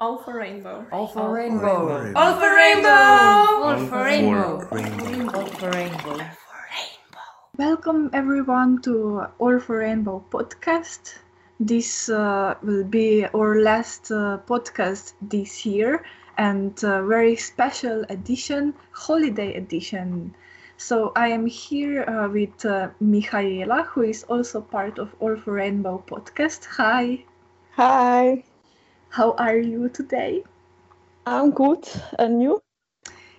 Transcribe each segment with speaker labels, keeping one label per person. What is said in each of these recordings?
Speaker 1: All for rainbow.
Speaker 2: All for rainbow.
Speaker 1: All for rainbow.
Speaker 2: All for rainbow.
Speaker 3: rainbow.
Speaker 2: All for rainbow.
Speaker 4: Welcome everyone to All for Rainbow podcast. This uh, will be our last uh, podcast this year and a very special edition, holiday edition. So I am here uh, with uh, Michaela, who is also part of All for Rainbow podcast. Hi,
Speaker 3: Hi,
Speaker 4: how are you today?
Speaker 3: I'm good. And you?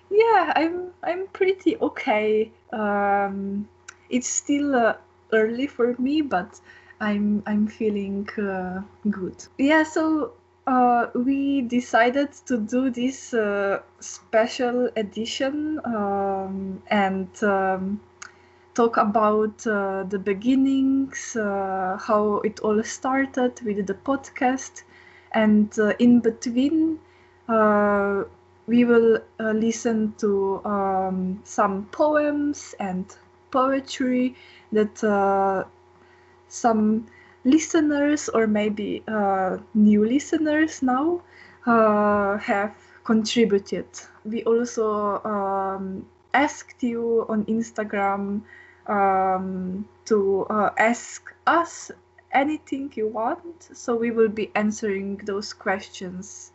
Speaker 4: Yeah, I'm I'm pretty okay. Um, it's still uh, early for me, but I'm I'm feeling uh, good. Yeah, so uh, we decided to do this uh, special edition um, and um, talk about uh, the beginnings, uh, how it all started with the podcast, and uh, in between. Uh, we will uh, listen to um, some poems and poetry that some listeners or maybe new listeners now have contributed. We also um, asked you on Instagram um, to uh, ask us anything you want, so we will be answering those questions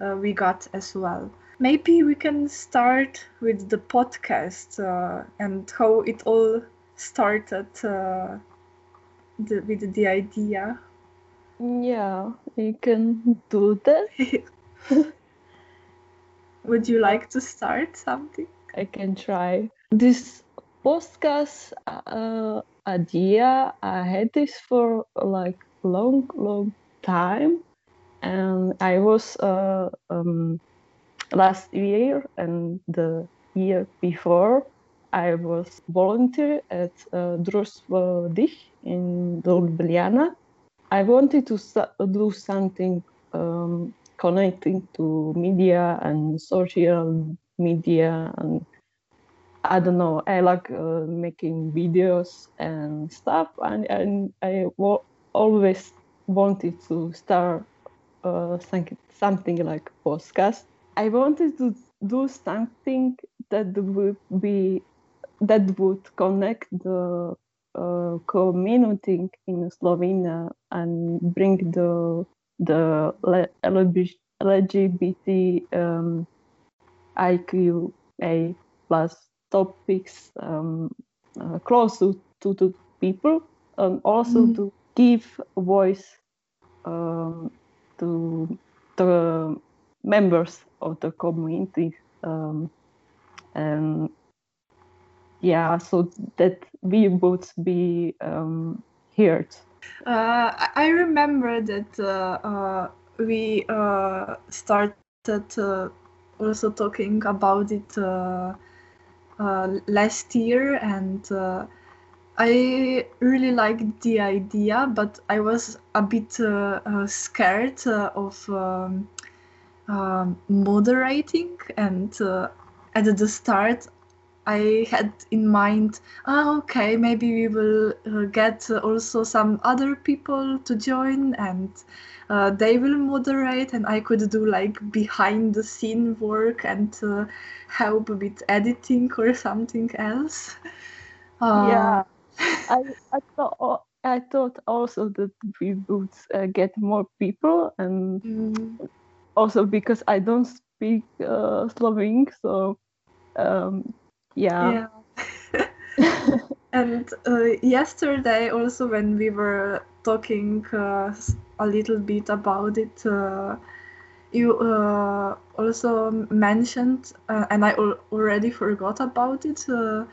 Speaker 4: uh, we got as well. Maybe we can start with the podcast uh, and how it all started uh, the, with the idea.
Speaker 3: Yeah, you can do that.
Speaker 4: Would you like to start something?
Speaker 3: I can try. This podcast uh, idea, I had this for like long, long time, and I was uh, um, last year and the year before. I was volunteer at uh, Društvo DIH in Ljubljana. I wanted to do something um, connecting to media and social media and I don't know. I like uh, making videos and stuff, and, and I always wanted to start uh, something, something like podcast. I wanted to do something that would be that would connect the uh, community in Slovenia and bring the the LGBT um, IQA plus topics um, uh, close to, to, to people and also
Speaker 4: Mhm.
Speaker 3: to give voice um, to the members of the community um, and yeah so that we would be um, heard
Speaker 4: Uh, I- remember that uh, uh, we uh, started uh, also talking about it last year, and uh, I really liked the idea, but I was a bit uh, uh, scared uh, of um, moderating, and uh, at the start, I had in mind, oh, okay, maybe we will uh, get uh, also some other people to join and uh, they will moderate, and I could do like behind the scene work and uh, help with editing or something else. Uh,
Speaker 3: yeah I, I thought I thought also that we would uh, get more people and
Speaker 4: mm,
Speaker 3: also because I don't speak uh, Slovene so um, yeah
Speaker 4: yeah. And uh, yesterday, also when we were talking uh, a little bit about it, uh, you uh, also mentioned, uh, and I al- already forgot about it, uh,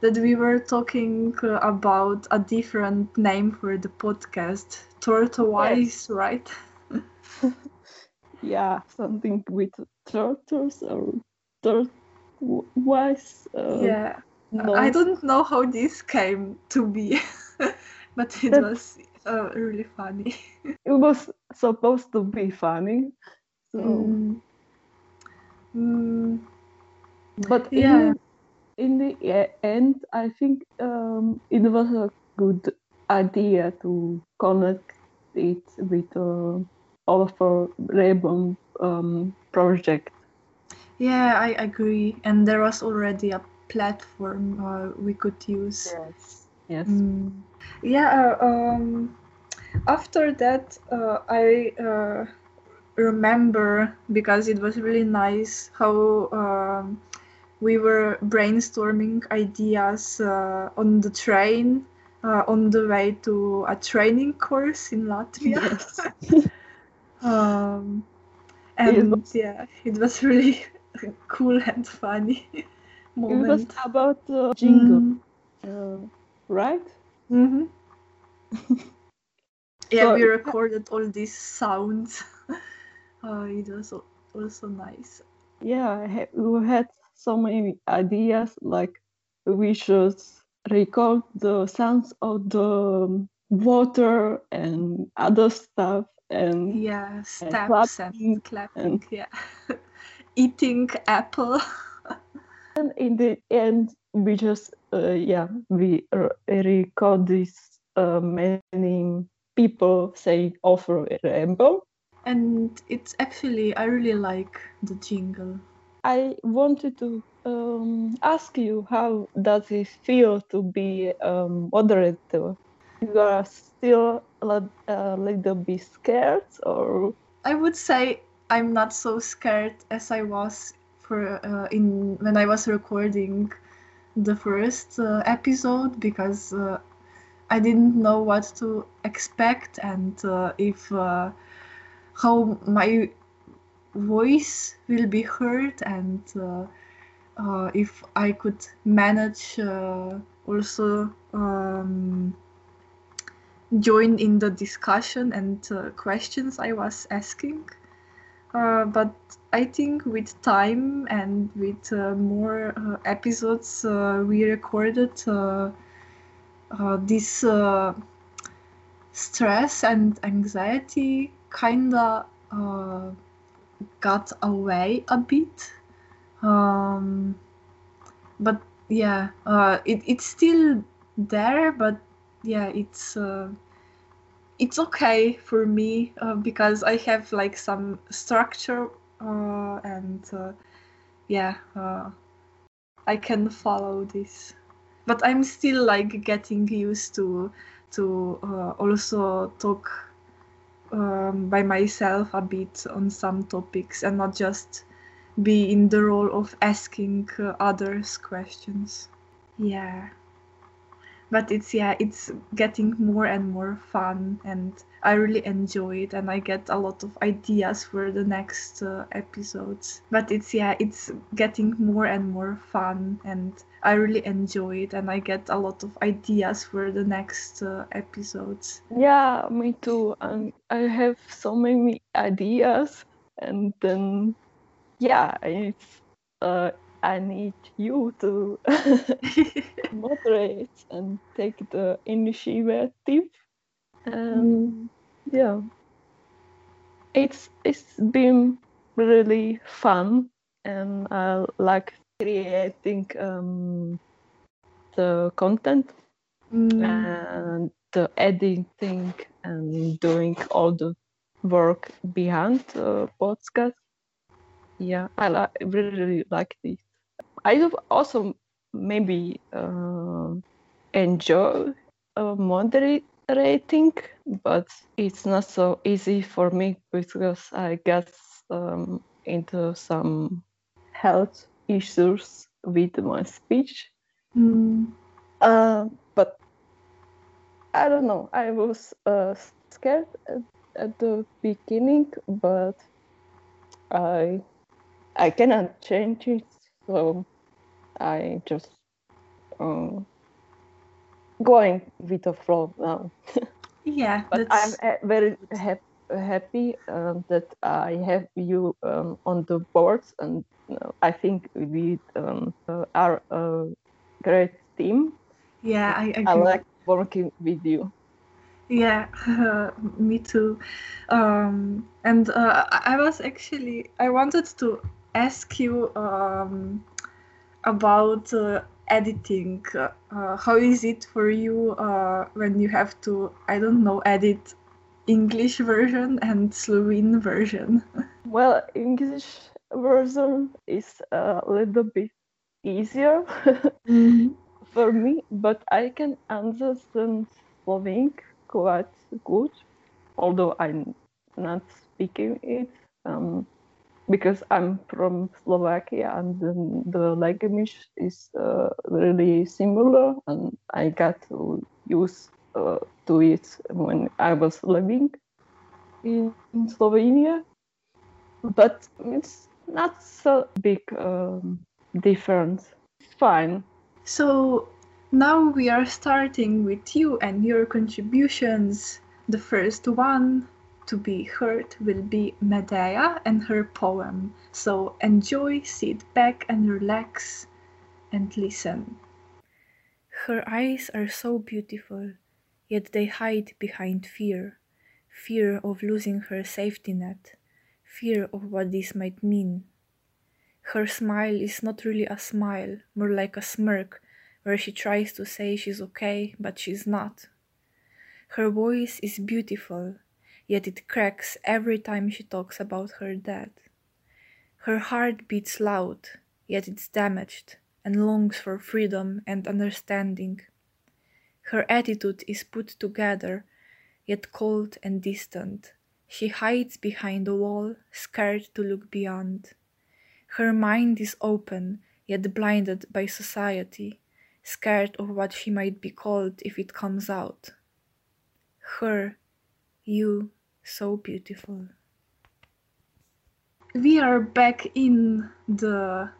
Speaker 4: that we were talking about a different name for the podcast, Tortoise, right?
Speaker 3: yeah something with turtles or turtles uh,
Speaker 4: yeah.
Speaker 3: no.
Speaker 4: I don't know how this came to be, but it was uh, really funny.
Speaker 3: it was supposed to be funny so
Speaker 4: Mm. Mm,
Speaker 3: but
Speaker 4: Yeah.
Speaker 3: in, in the end i think um, it was a good idea to connect it with uh, all for Rainbow um, project.
Speaker 4: Yeah, I agree. And there was already a platform uh, we could use.
Speaker 3: Yes. Yes.
Speaker 4: Mm. Yeah. Uh, um, after that, uh, I uh, remember because it was really nice how um, we were brainstorming ideas uh, on the train uh, on the way to a training course in Latvia.
Speaker 3: Yes.
Speaker 4: um,
Speaker 3: It
Speaker 4: and
Speaker 3: was-
Speaker 4: yeah, it was really cool and funny
Speaker 3: It was
Speaker 4: moment.
Speaker 3: about uh, jingle,
Speaker 4: Mm.
Speaker 3: uh, right?
Speaker 4: Mhm. yeah,
Speaker 3: So-
Speaker 4: we recorded all these sounds. uh, it was also nice.
Speaker 3: Yeah, ha- we had so many ideas. Like we should record the sounds of the water and other stuff, and
Speaker 4: Yeah, steps
Speaker 3: clapping
Speaker 4: and clapping.
Speaker 3: and-
Speaker 4: Yeah, eating apple.
Speaker 3: And in the end, we just, uh, yeah, we record this uh, many people saying over a rainbow.
Speaker 4: And it's actually, I really like the jingle.
Speaker 3: I wanted to um, ask you how does it feel to be um, moderator? You are still a little bit scared, or
Speaker 4: I would say I'm not so scared as I was for uh, in when I was recording the first uh, episode because uh, I didn't know what to expect and uh, if uh, how my voice will be heard and uh, if I could manage also um, join in the discussion and questions I was asking. Uh, but I think with time and with uh, more uh, episodes uh, we recorded, uh, this stress and anxiety kinda got away a bit. Um, but yeah, it, it's still there, but yeah, it's it's okay for me uh, because I have like some structure uh, and uh, yeah, uh, I can follow this. But I'm still like getting used to to uh, also talk um, by myself a bit on some topics and not just be in the role of asking uh, others questions. Yeah but it's yeah it's getting more and more fun and i really enjoy it and i get a lot of ideas for the next uh, episodes but it's yeah it's getting more and more fun and i really enjoy it and i get a lot of ideas for the next uh, episodes
Speaker 3: yeah, me too. And I have so many ideas, and then yeah, it's uh, I need you to moderate and take the initiative. And yeah, it's it's been really fun, and I like creating um, the content
Speaker 4: Mm,
Speaker 3: and the editing and doing all the work behind the podcast. Yeah, I like really like this. I also maybe uh, enjoy uh, moderating, but it's not so easy for me because I get um, into some health issues with my speech.
Speaker 4: mm,
Speaker 3: Uh, but I don't know. I was uh, scared at, at the beginning, but I I cannot change it, so I just um, going with the flow now.
Speaker 4: yeah
Speaker 3: But
Speaker 4: that's
Speaker 3: I'm uh, very hap- happy um, that I have you um, on the boards, and uh, I think we um, uh, are a great team.
Speaker 4: yeah i agree
Speaker 3: I like working with you.
Speaker 4: Yeah, me too. Um, and uh, I I was actually I wanted to ask you um, about uh, editing. Uh, how is it for you uh, when you have to I don't know edit English version and Slovene version?
Speaker 3: Well, English version is a little bit easier for me, but I can understand Slovene quite good, although I'm not speaking it. Um, because I'm from Slovakia and the, the language is uh, really similar, and I got to use uh, to it when I was living in, in Slovenia. But it's not so big um, difference. It's fine.
Speaker 4: So now we are starting with you and your contributions. The first one to be heard will be Medea and her poem. So enjoy, sit back and relax and listen.
Speaker 1: Her eyes are so beautiful, yet they hide behind fear fear of losing her safety net, fear of what this might mean. Her smile is not really a smile, more like a smirk where she tries to say she's okay, but she's not. Her voice is beautiful, yet it cracks every time she talks about her dad. Her heart beats loud, yet it's damaged and longs for freedom and understanding. Her attitude is put together, yet cold and distant. She hides behind a wall, scared to look beyond. Her mind is open, yet blinded by society, scared of what she might be called if it comes out. Her, you, so beautiful.
Speaker 4: We are back in the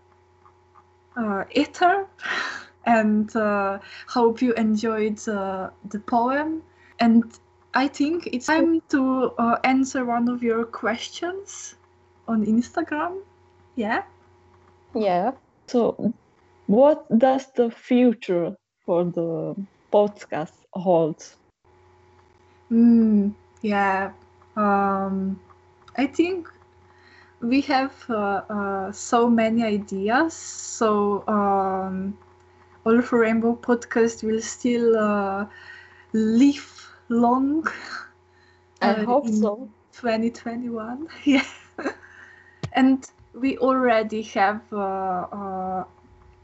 Speaker 4: uh, ether and uh, hope you enjoyed uh, the poem. And I think it's time to uh, answer one of your questions on Instagram. Yeah.
Speaker 3: Yeah. So, what does the future for the podcast hold?
Speaker 4: Mm, yeah. Um, I think we have uh, uh, so many ideas. So, um, All for Rainbow podcast will still uh, live long.
Speaker 3: I
Speaker 4: uh,
Speaker 3: hope so.
Speaker 4: 2021. yeah. and we already have uh, uh,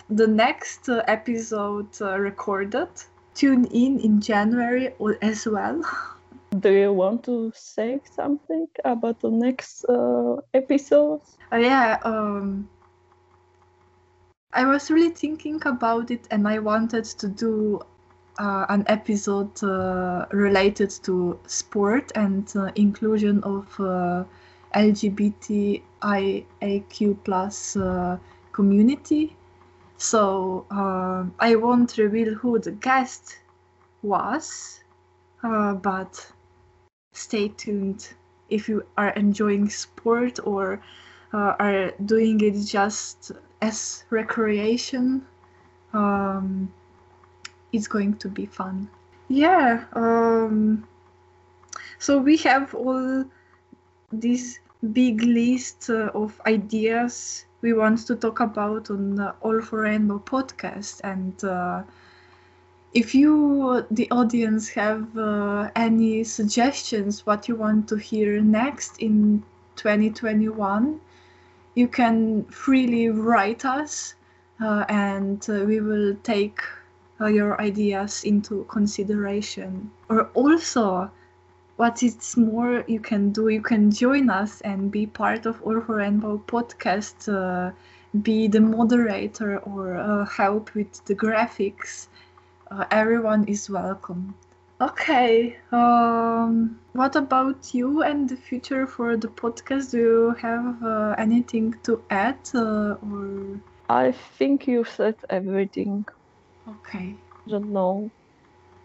Speaker 4: the next episode uh, recorded. Tune in in January as well.
Speaker 3: Do you want to say something about the next uh, episodes?
Speaker 4: Uh, yeah, um, I was really thinking about it, and I wanted to do uh, an episode uh, related to sport and uh, inclusion of uh, LGBTIAQ plus uh, community. So um I won't reveal who the guest was, uh, but stay tuned if you are enjoying sport or uh, are doing it just as recreation. Um, it's going to be fun. Yeah. Um, so we have all this big list uh, of ideas we want to talk about on the All for Rainbow podcast, and uh, if you, the audience, have uh, any suggestions what you want to hear next in 2021, you can freely write us, uh, and uh, we will take uh, your ideas into consideration. Or also, what is more you can do, you can join us and be part of for Rainbow podcast, uh, be the moderator or uh, help with the graphics. Uh, everyone is welcome. Okay, um, what about you and the future for the podcast? Do you have uh, anything to add uh, or?
Speaker 3: I think you said everything.
Speaker 4: Okay.
Speaker 3: I don't know.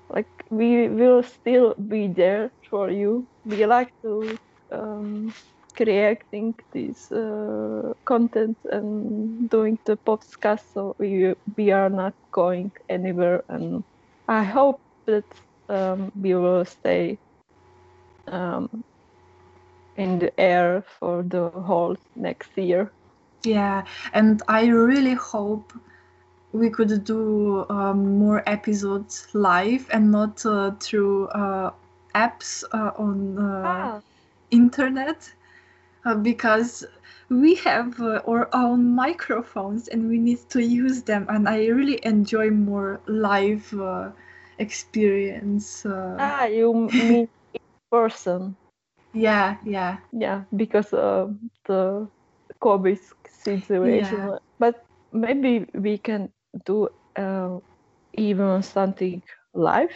Speaker 3: Like we will still be there for you. We like to um, creating this uh, content and doing the podcast, so we we are not going anywhere. And I hope that um, we will stay um, in the air for the whole next year.
Speaker 4: Yeah, and I really hope we could do um, more episodes live and not uh, through uh, apps uh, on uh,
Speaker 3: Ah,
Speaker 4: internet uh, because we have uh, our own microphones and we need to use them and i really enjoy more live uh, experience uh,
Speaker 3: ah, you mean in person?
Speaker 4: yeah yeah
Speaker 3: Yeah, because of the COVID situation.
Speaker 4: Yeah.
Speaker 3: But maybe we can do uh, even something live,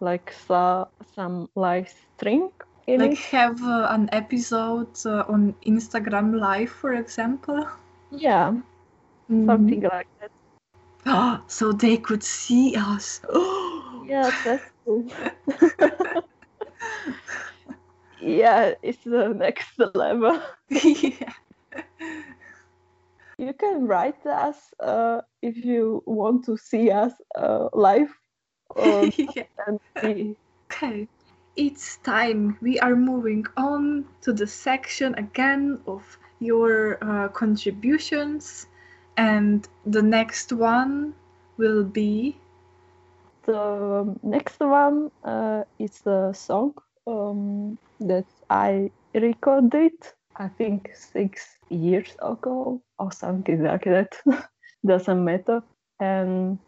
Speaker 3: like so, some live stream.
Speaker 4: Like have uh, an episode uh, on instagram live for example
Speaker 3: Yeah,
Speaker 4: Mm.
Speaker 3: something like that.
Speaker 4: so they could see us
Speaker 3: Yeah, that's cool. yeah, it's the next level.
Speaker 4: yeah.
Speaker 3: You can write us uh, if you want to see us uh, live
Speaker 4: yeah.
Speaker 3: and see.
Speaker 4: Okay, it's time. We are moving on to the section again of your uh, contributions, and the next one will be
Speaker 3: The next one uh, is a song um, that I recorded, I think six years ago or something like that. Doesn't matter. And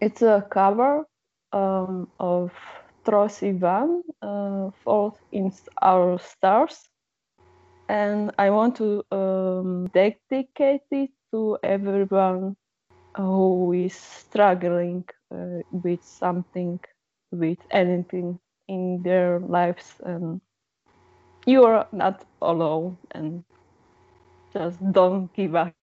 Speaker 3: it's a cover um, of Troy Van, uh, in Our Stars. And I want to um, dedicate it to everyone who is struggling uh, with something, with anything in their lives, and you are not alone, and just don't give up.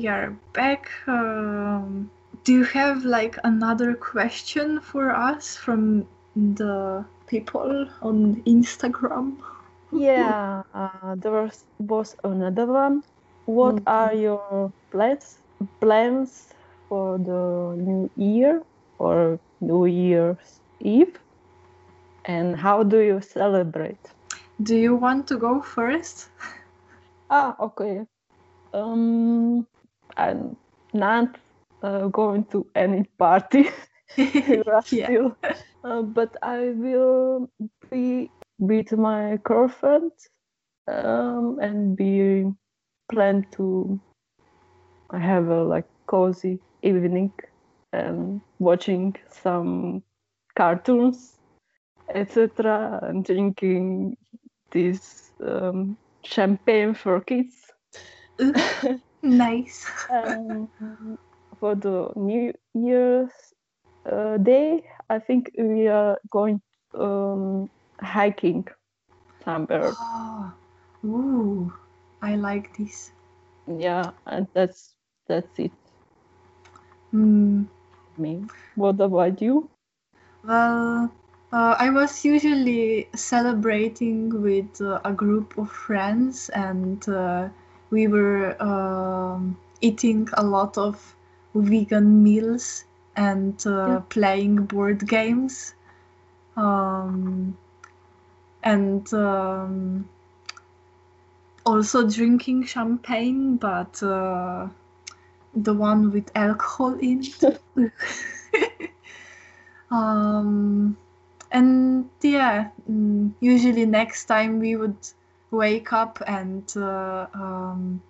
Speaker 4: We are back. Um, do you have like another question for us from the people on Instagram?
Speaker 3: Yeah, uh, there was, was another one. What
Speaker 4: Mhm.
Speaker 3: are your plans plans for the new year or New Year's Eve? And how do you celebrate?
Speaker 4: Do you want to go first?
Speaker 3: Ah, okay. Um, I'm not uh, going to any party.
Speaker 4: Yeah.
Speaker 3: uh, but I will be with my girlfriend um, and be plan to have a like cozy evening and watching some cartoons, etc. and drinking this um, champagne for kids.
Speaker 4: Nice.
Speaker 3: Um, for the New Year's uh, Day, I think we are going um, hiking somewhere.
Speaker 4: Oh, ooh, I like this.
Speaker 3: Yeah, and that's that's it.
Speaker 4: Mm,
Speaker 3: Me. What about you?
Speaker 4: well, uh, I was usually celebrating with uh, a group of friends, and uh, we were um, eating a lot of vegan meals and uh,
Speaker 3: Yeah.
Speaker 4: playing board games. Um, and um, also drinking champagne, but uh, the one with alcohol in it. um, and yeah, mm, usually next time we would wake up and uh, um,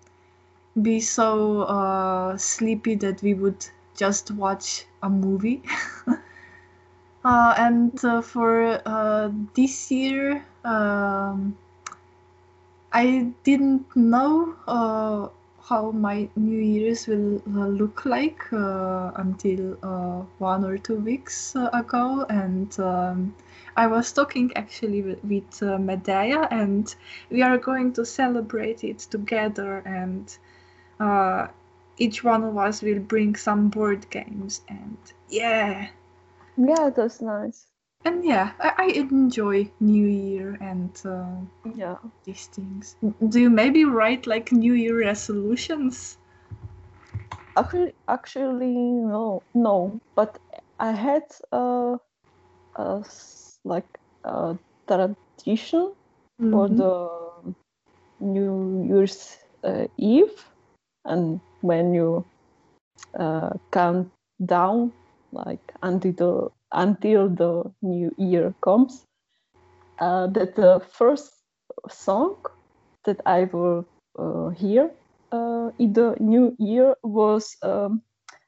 Speaker 4: be so uh, sleepy that we would just watch a movie. uh, and uh, for uh, this year, um, I didn't know uh, how my New Year's will look like until one or two weeks ago, and um, I was talking actually with, with uh, Medea, and we are going to celebrate it together, and uh, each one of us will bring some board games, and yeah,
Speaker 3: Yeah, that's nice.
Speaker 4: and yeah, I, I enjoy New Year and. Uh,
Speaker 3: Yeah.
Speaker 4: these things. Do you maybe write like New Year resolutions?
Speaker 3: Actually, actually, no, no. But I had uh, a like a tradition for
Speaker 4: Mhm.
Speaker 3: the New Year's uh, Eve, and when you uh, count down, like until the until the new year comes, uh, that the first song that I will uh, hear uh, in the new year was um,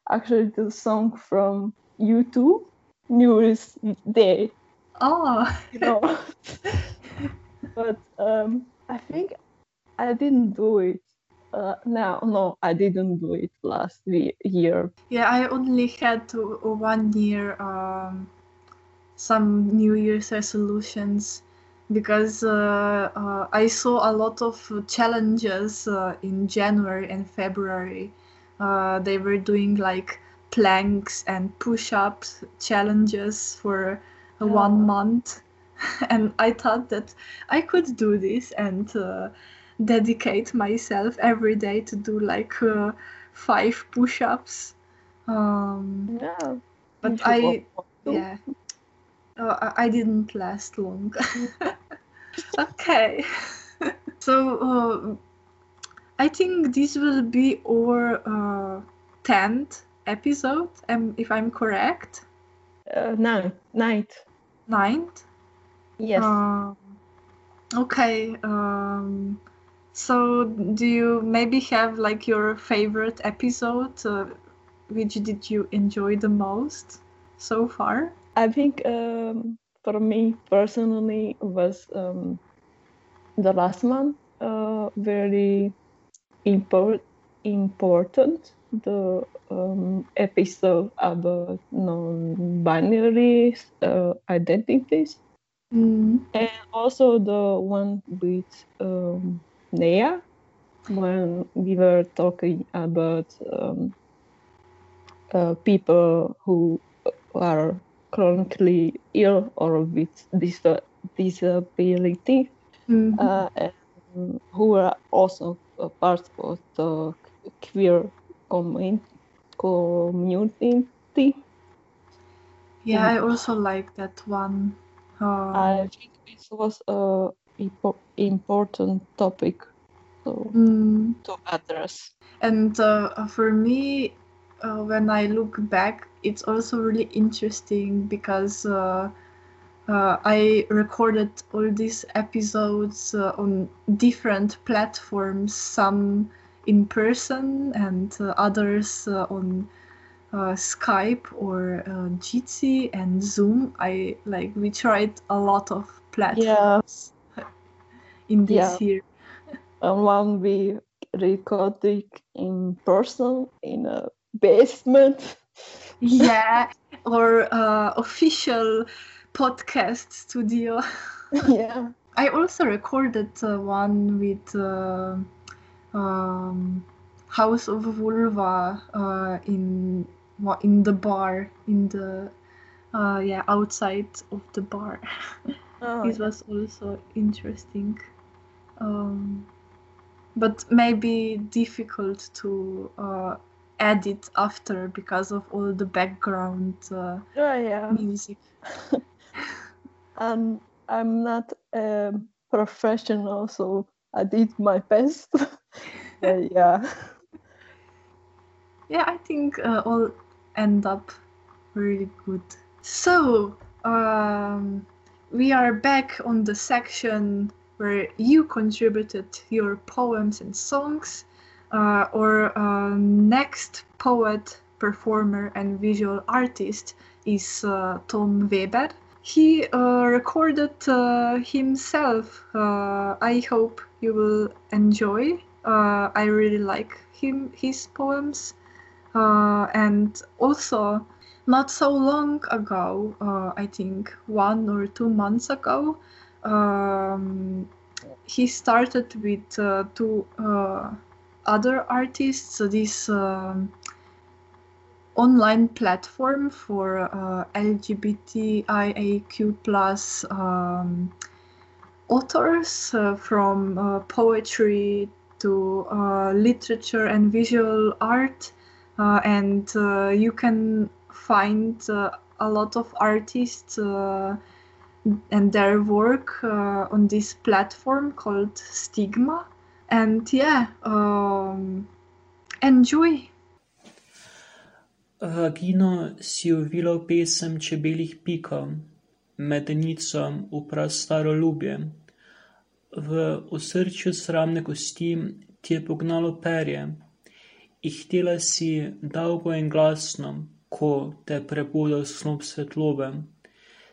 Speaker 3: actually the song from U2, New Year's Day
Speaker 4: Oh,
Speaker 3: you know. but um, I think I didn't do it. Uh, no, no, I didn't do it last year.
Speaker 4: yeah, I only had to, one year um, some New Year's resolutions because uh, uh, I saw a lot of challenges uh, in January and February. Uh, they were doing like planks and push ups challenges for uh, one month. and I thought that I could do this and uh, dedicate myself every day to do like uh, five push ups. Um,
Speaker 3: Yeah,
Speaker 4: but I, yeah, uh, I didn't last long. okay. so uh, I think this will be our uh, 10th episode, um, if I'm correct.
Speaker 3: Uh, night, night.
Speaker 4: Ninth.
Speaker 3: Yes.
Speaker 4: Um, okay. Um, so, do you maybe have like your favorite episode? Uh, which did you enjoy the most so far?
Speaker 3: I think um, for me personally was um, the last one uh, very import- important. The um, episode about non-binary uh, identities,
Speaker 4: Mm,
Speaker 3: and also the one with um, Nea when we were talking about um, uh, people who are chronically ill or with dis- disability
Speaker 4: mhm.
Speaker 3: uh, and who are also a part of the queer commun- community.
Speaker 4: Yeah, I also like that one. Uh,
Speaker 3: I think this was a important topic so,
Speaker 4: mm,
Speaker 3: to address.
Speaker 4: and uh, for me, uh, when I look back, it's also really interesting because uh, uh, I recorded all these episodes uh, on different platforms, some in person and uh, others uh, on uh, Skype or uh, Jitsi and Zoom. I like we tried a lot of platforms in this
Speaker 3: Yeah.
Speaker 4: year.
Speaker 3: And one we recorded in person in a basement.
Speaker 4: Yeah, or uh, official podcast studio.
Speaker 3: yeah.
Speaker 4: I also recorded uh, one with uh, um, House of Vulva uh, in in the bar in the uh, yeah outside of the bar.
Speaker 3: Oh,
Speaker 4: this was also interesting, um, but maybe difficult to uh, edit after because of all the background uh,
Speaker 3: yeah, yeah.
Speaker 4: music.
Speaker 3: And I'm not a professional, so I did my best. but yeah.
Speaker 4: yeah i think uh, all end up really good so um, we are back on the section where you contributed your poems and songs uh, our uh, next poet performer and visual artist is uh, tom weber he uh, recorded uh, himself uh, i hope you will enjoy. Uh, i really like him his poems. Uh, and also not so long ago uh, i think one or two months ago um, he started with uh, two uh, other artists. This um, online platform for uh, lgbtiaq plus um, authors uh, from uh, poetry to uh, literature and visual art and you can find a lot of artists and their work on this platform called Stigma. And yeah, um, enjoy.
Speaker 5: Vagino si uvilo pesem čebeljih pikov, medenico v prastaro ljubje. V osrčju sramne kosti ti je pognalo perje, ihtela si dolgo in glasno, ko te prebudil snop svetlobe.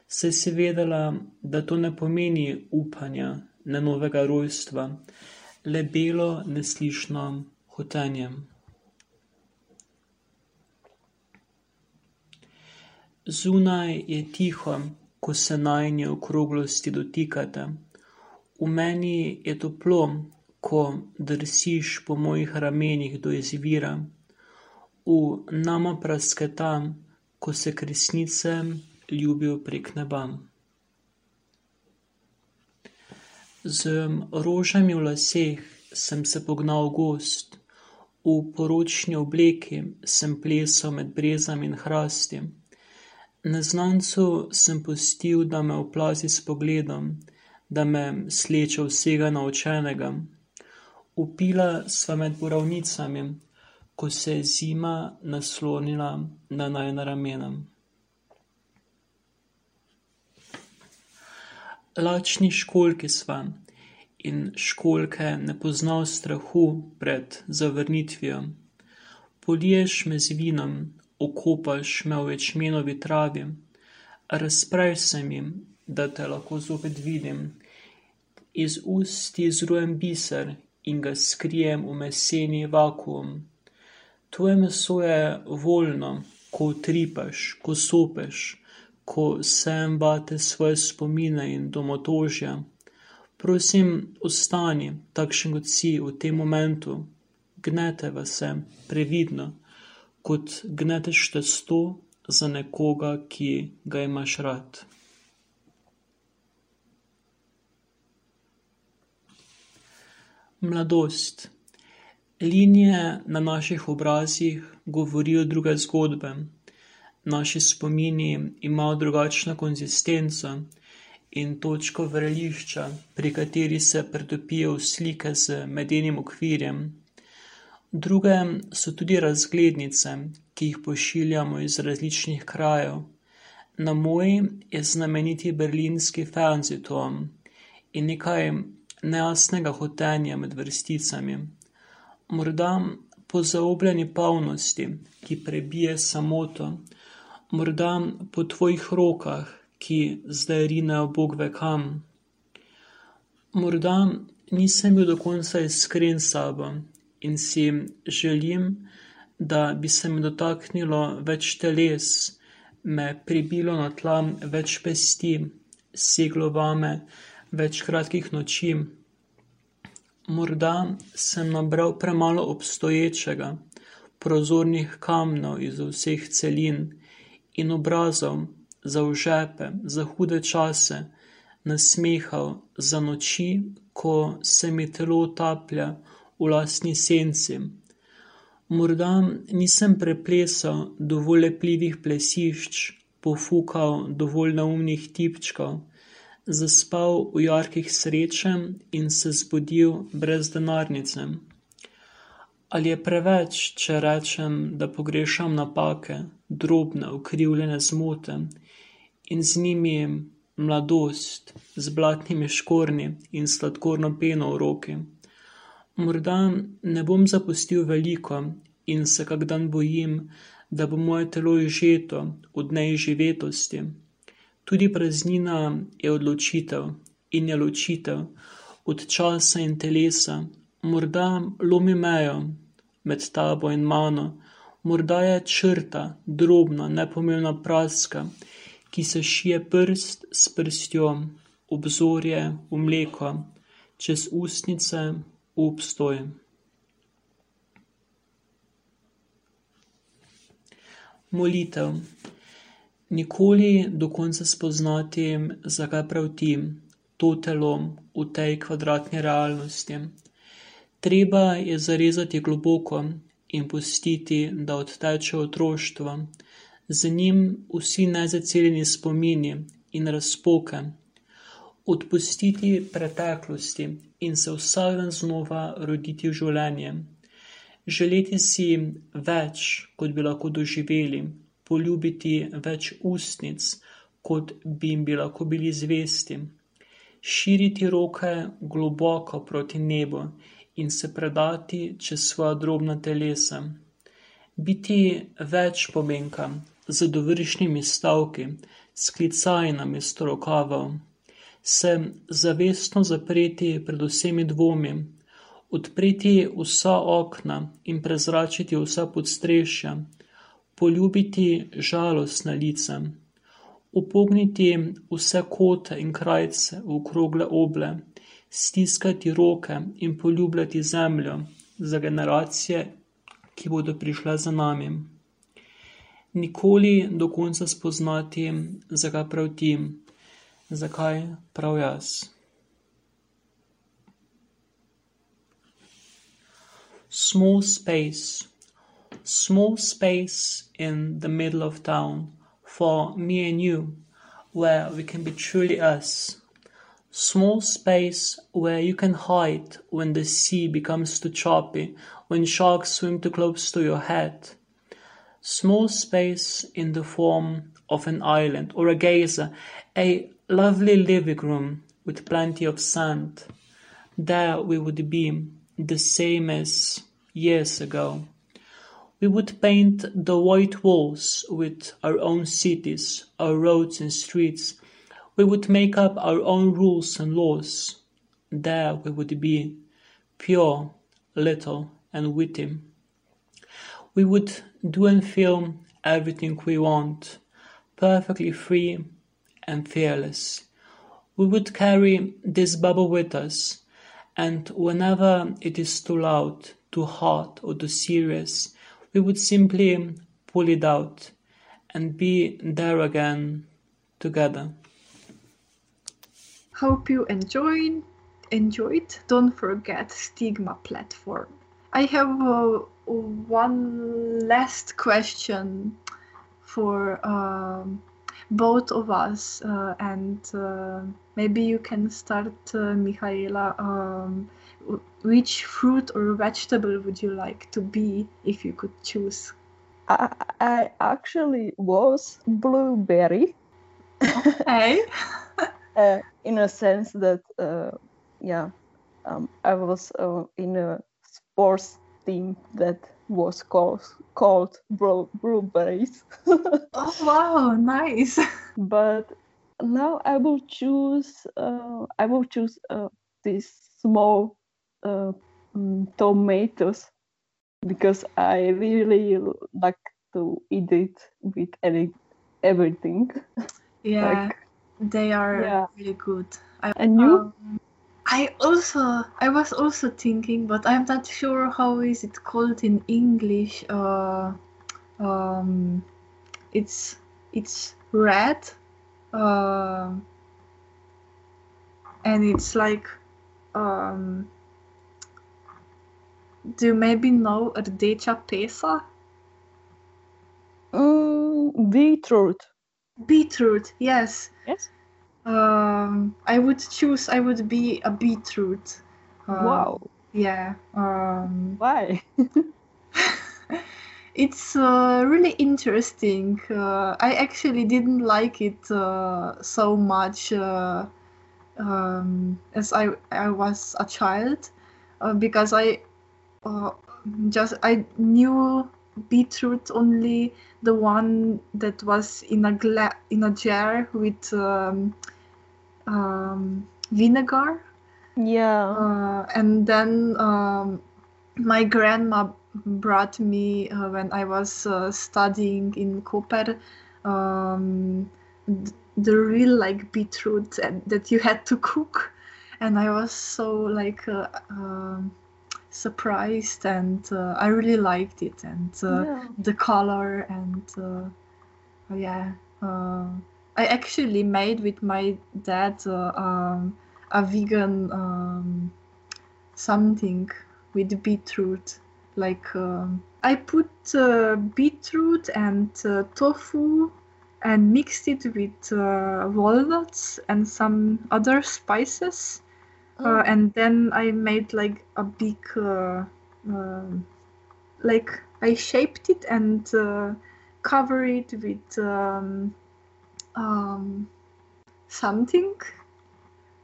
Speaker 5: Saj si vedela, da to ne pomeni upanja, ne novega rojstva, le belo, neslišno hotenje. Zunaj je tiho, ko se najne okroglosti dotikate. V meni je toplo, ko drsiš po mojih ramenih do izvira. V nama prasketa, ko se kresnice ljubijo prek neba. Z rožami v laseh sem se pognal gost, v poročni obleki sem plesal med brezami in hrasti. Neznancu sem pustil, da me oplazi s pogledom, da me sleče vsega naučenega. Upila sva med borovnicami, ko se je zima naslonila na najna ramena. Lačni školjki sva in školjke ne poznal strahu pred zavrnitvijo. Poliješ me z vinom, okopaš me v ječmenovi travi, razprej se mi, da te lahko zopet vidim. Iz ust izrujem biser in ga skrijem v meseni vakuum. Tvoje meso je voljno, ko utripaš, ko sopeš, ko sem bate svoje spomine in domotožja. Prosim, ostani takšen kot si v tem momentu. Gneteva se previdno, kot gneteš testo za nekoga, ki ga imaš rad. Mladost. Linije na naših obrazih govorijo druge zgodbe, naši spomini imajo drugačno konzistenco in točko vrelišča, pri kateri se pretopijo slike z medenim okvirjem. Druge so tudi razglednice, ki jih pošiljamo iz različnih krajev. Na moji je znameniti berlinski Fernsehturm in nekaj nejasnega hotenja med vrsticami. Morda po zaobljeni polnosti, ki prebije samoto, morda po tvojih rokah, ki zdaj rinejo bog ve kam. Morda nisem bil do konca iskren s sabo in si želim, da bi se me dotaknilo več teles, me pribilo na tla več pesti, seglo vame več kratkih noči. Morda sem nabral premalo obstoječega, prozornih kamnov iz vseh celin in obrazov za v žepe, za hude čase, nasmehal za noči, ko se mi telo utaplja v lastni senci. Morda nisem preplesal dovolj lepljivih plesišč, pofukal dovolj neumnih tipčkov, zaspal v jarkih sreče in se zbudil brez denarnice. Ali je preveč, če rečem, da pogrešam napake, drobne, ukrivljene zmote in z njimi mladost z blatnimi škornji in sladkorno peno v roki? Morda ne bom zapustil veliko in se kak dan bojim, da bo moje telo izžeto od neizživetosti. Tudi praznina je odločitev in je ločitev od časa in telesa. Morda lomi mejo med tabo in mano, morda je črta, drobna, nepomembna praska, ki se šije prst s prstjo, obzorje v mleko, čez ustnice obstoj. Molitev. Nikoli do konca spoznati, zakaj prav ti, to telo v tej kvadratni realnosti. Treba je zarezati globoko in pustiti, da odteče otroštvo, z njim vsi nezaceljeni spomini in razpoke. Odpustiti preteklosti in se vsak dan znova roditi v življenje. Želeti si več, kot bi lahko doživeli, poljubiti več ustnic, kot bi jim bi lahko bili zvesti, širiti roke globoko proti nebu in se predati čez svoja drobna telesa. Biti več pomenka z dovršnimi stavki, s klicaji namesto rokavov, se zavestno zapreti pred vsemi dvomi, odpreti vsa okna in prezračiti vsa podstrešja, poljubiti žalostna lica, upogniti vse kote in krajce v okrogle oble, stiskati roke in poljubljati zemljo za generacije, ki bodo prišle za nami. Nikoli do konca spoznati, zakaj prav ti, zakaj prav jaz. Small space. Small space in the middle of town for me and you, where we can be truly us. Small space where you can hide when the sea becomes too choppy, when sharks swim too close to your head. Small space in the form of an island or a geyser, a lovely living room with plenty of sand. There we would be, the same as years ago. We would paint the white walls with our own cities, our roads and streets. We would make up our own rules and laws. There we would be, pure, little, and witty. We would do and feel everything we want, perfectly free and fearless. We would carry this bubble with us, and whenever it is too loud, too hot, or too serious, we would simply pull it out and be there again together.
Speaker 4: Hope you enjoyed enjoyed. Don't forget Stigma platform I have uh, one last question for um, both of us, uh, and uh, maybe you can start, uh, Michaela. Um, which fruit or vegetable would you like to be if you could choose?
Speaker 3: I, I actually was blueberry
Speaker 4: Hey,
Speaker 3: uh, in a sense that, uh, yeah, um, I was uh, in a sports team that was called called Blue- blueberries.
Speaker 4: oh wow, nice.
Speaker 3: but now I will choose. Uh, I will choose uh, these small uh, mm, tomatoes because I really like to eat it with any everything.
Speaker 4: Yeah,
Speaker 3: Like,
Speaker 4: they are
Speaker 3: yeah.
Speaker 4: really good. I,
Speaker 3: And you?
Speaker 4: um, I also I was also thinking, but I'm not sure how is it called in English. Uh, um, it's it's red, uh, and it's like um, do you maybe know Ardecha pesa?
Speaker 3: Mm, beetroot.
Speaker 4: Beetroot, yes.
Speaker 3: Yes.
Speaker 4: Um, I would choose. I would be a beetroot. Um,
Speaker 3: wow.
Speaker 4: Yeah. Um,
Speaker 3: Why?
Speaker 4: it's uh, really interesting. Uh, I actually didn't like it uh, so much uh, um, as I I was a child uh, because I uh, just I knew beetroot only the one that was in a gla- in a jar with um, um, vinegar.
Speaker 3: Yeah.
Speaker 4: Uh, and then um, my grandma brought me uh, when I was uh, studying in Koper um, th- the real like beetroot and that you had to cook, and I was so like uh, um surprised and uh, I really liked it and uh,
Speaker 3: yeah.
Speaker 4: the color and uh, yeah uh, i actually made with my dad uh, um, a vegan um, something with beetroot like um, i put uh, beetroot and uh, tofu and mixed it with uh, walnuts and some other spices uh, and then I made like a big, uh, um like I shaped it and uh, cover it with um, um, something,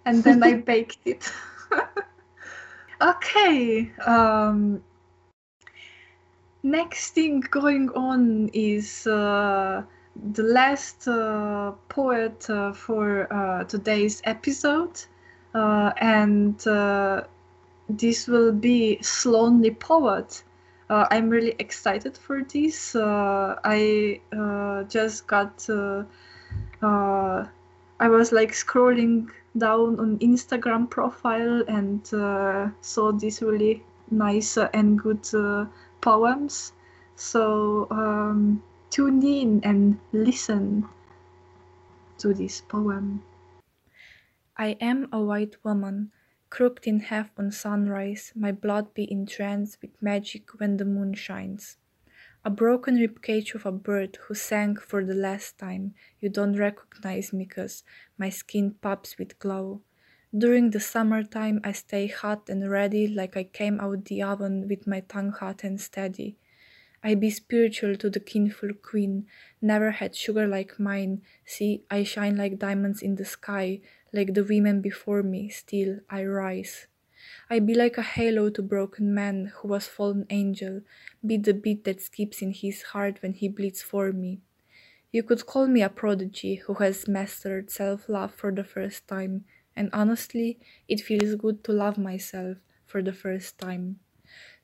Speaker 4: and then I baked it. okay. Um, next thing going on is uh, the last uh, poet uh, for uh, today's episode uh, and uh, this will be Slonely Poet. Uh, I'm really excited for this. Uh, I uh, just got. Uh, uh, I was like scrolling down on Instagram profile and uh, saw these really nice uh, and good uh, poems. So um, tune in and listen to this poem.
Speaker 1: I am a white woman, crooked in half on sunrise, my blood be entranced with magic when the moon shines. A broken ribcage of a bird who sang for the last time. You don't recognize me 'cause my skin pops with glow. During the summertime, I stay hot and ready, like I came out the oven with my tongue hot and steady. I be spiritual to the kinful queen, never had sugar like mine. See, I shine like diamonds in the sky, like the women before me, still I rise. I be like a halo to broken man who was fallen angel, be the beat that skips in his heart when he bleeds for me. You could call me a prodigy who has mastered self love for the first time, and honestly, it feels good to love myself for the first time.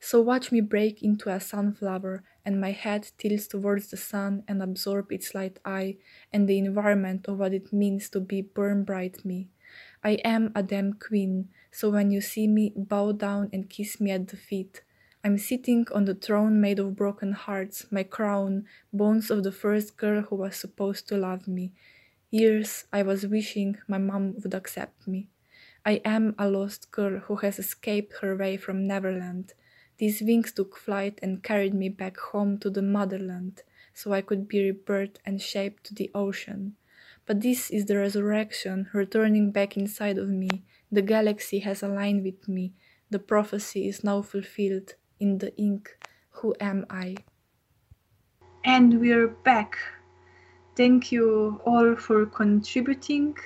Speaker 1: So watch me break into a sunflower, and my head tilts towards the sun and absorb its light eye and the environment of what it means to be burn bright me. I am a damn queen, so when you see me, bow down and kiss me at the feet. I'm sitting on the throne made of broken hearts, my crown, bones of the first girl who was supposed to love me. Years I was wishing my mom would accept me. I am a lost girl who has escaped her way from Neverland. These wings took flight and carried me back home to the motherland, so I could be rebirthed and shaped to the ocean. But this is the resurrection, returning back inside of me. The galaxy has aligned with me. The prophecy is now fulfilled in the ink. Who am I?
Speaker 4: And we're back. Thank you all for contributing.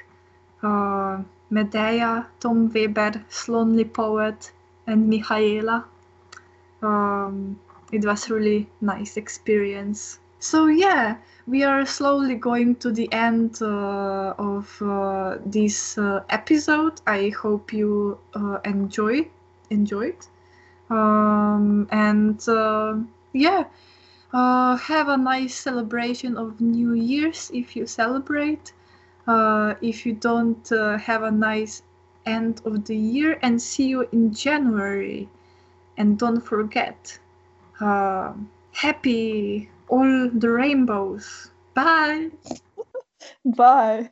Speaker 4: Uh, Medea, Tom Weber, Slonely Poet, and Michaela. Um, it was really nice experience. So yeah, we are slowly going to the end uh, of uh, this uh, episode. I hope you uh, enjoy enjoyed. Um, and uh, yeah, uh, have a nice celebration of New Year's if you celebrate. If you don't, have a nice end of the year and see you in January. And don't forget, uh, happy all the rainbows. Bye.
Speaker 3: Bye.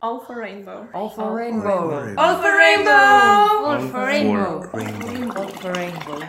Speaker 1: All for rainbow.
Speaker 6: All for rainbow.
Speaker 7: Rainbow.
Speaker 6: All for rainbow. All for rainbow.
Speaker 7: rainbow.
Speaker 6: All for rainbow.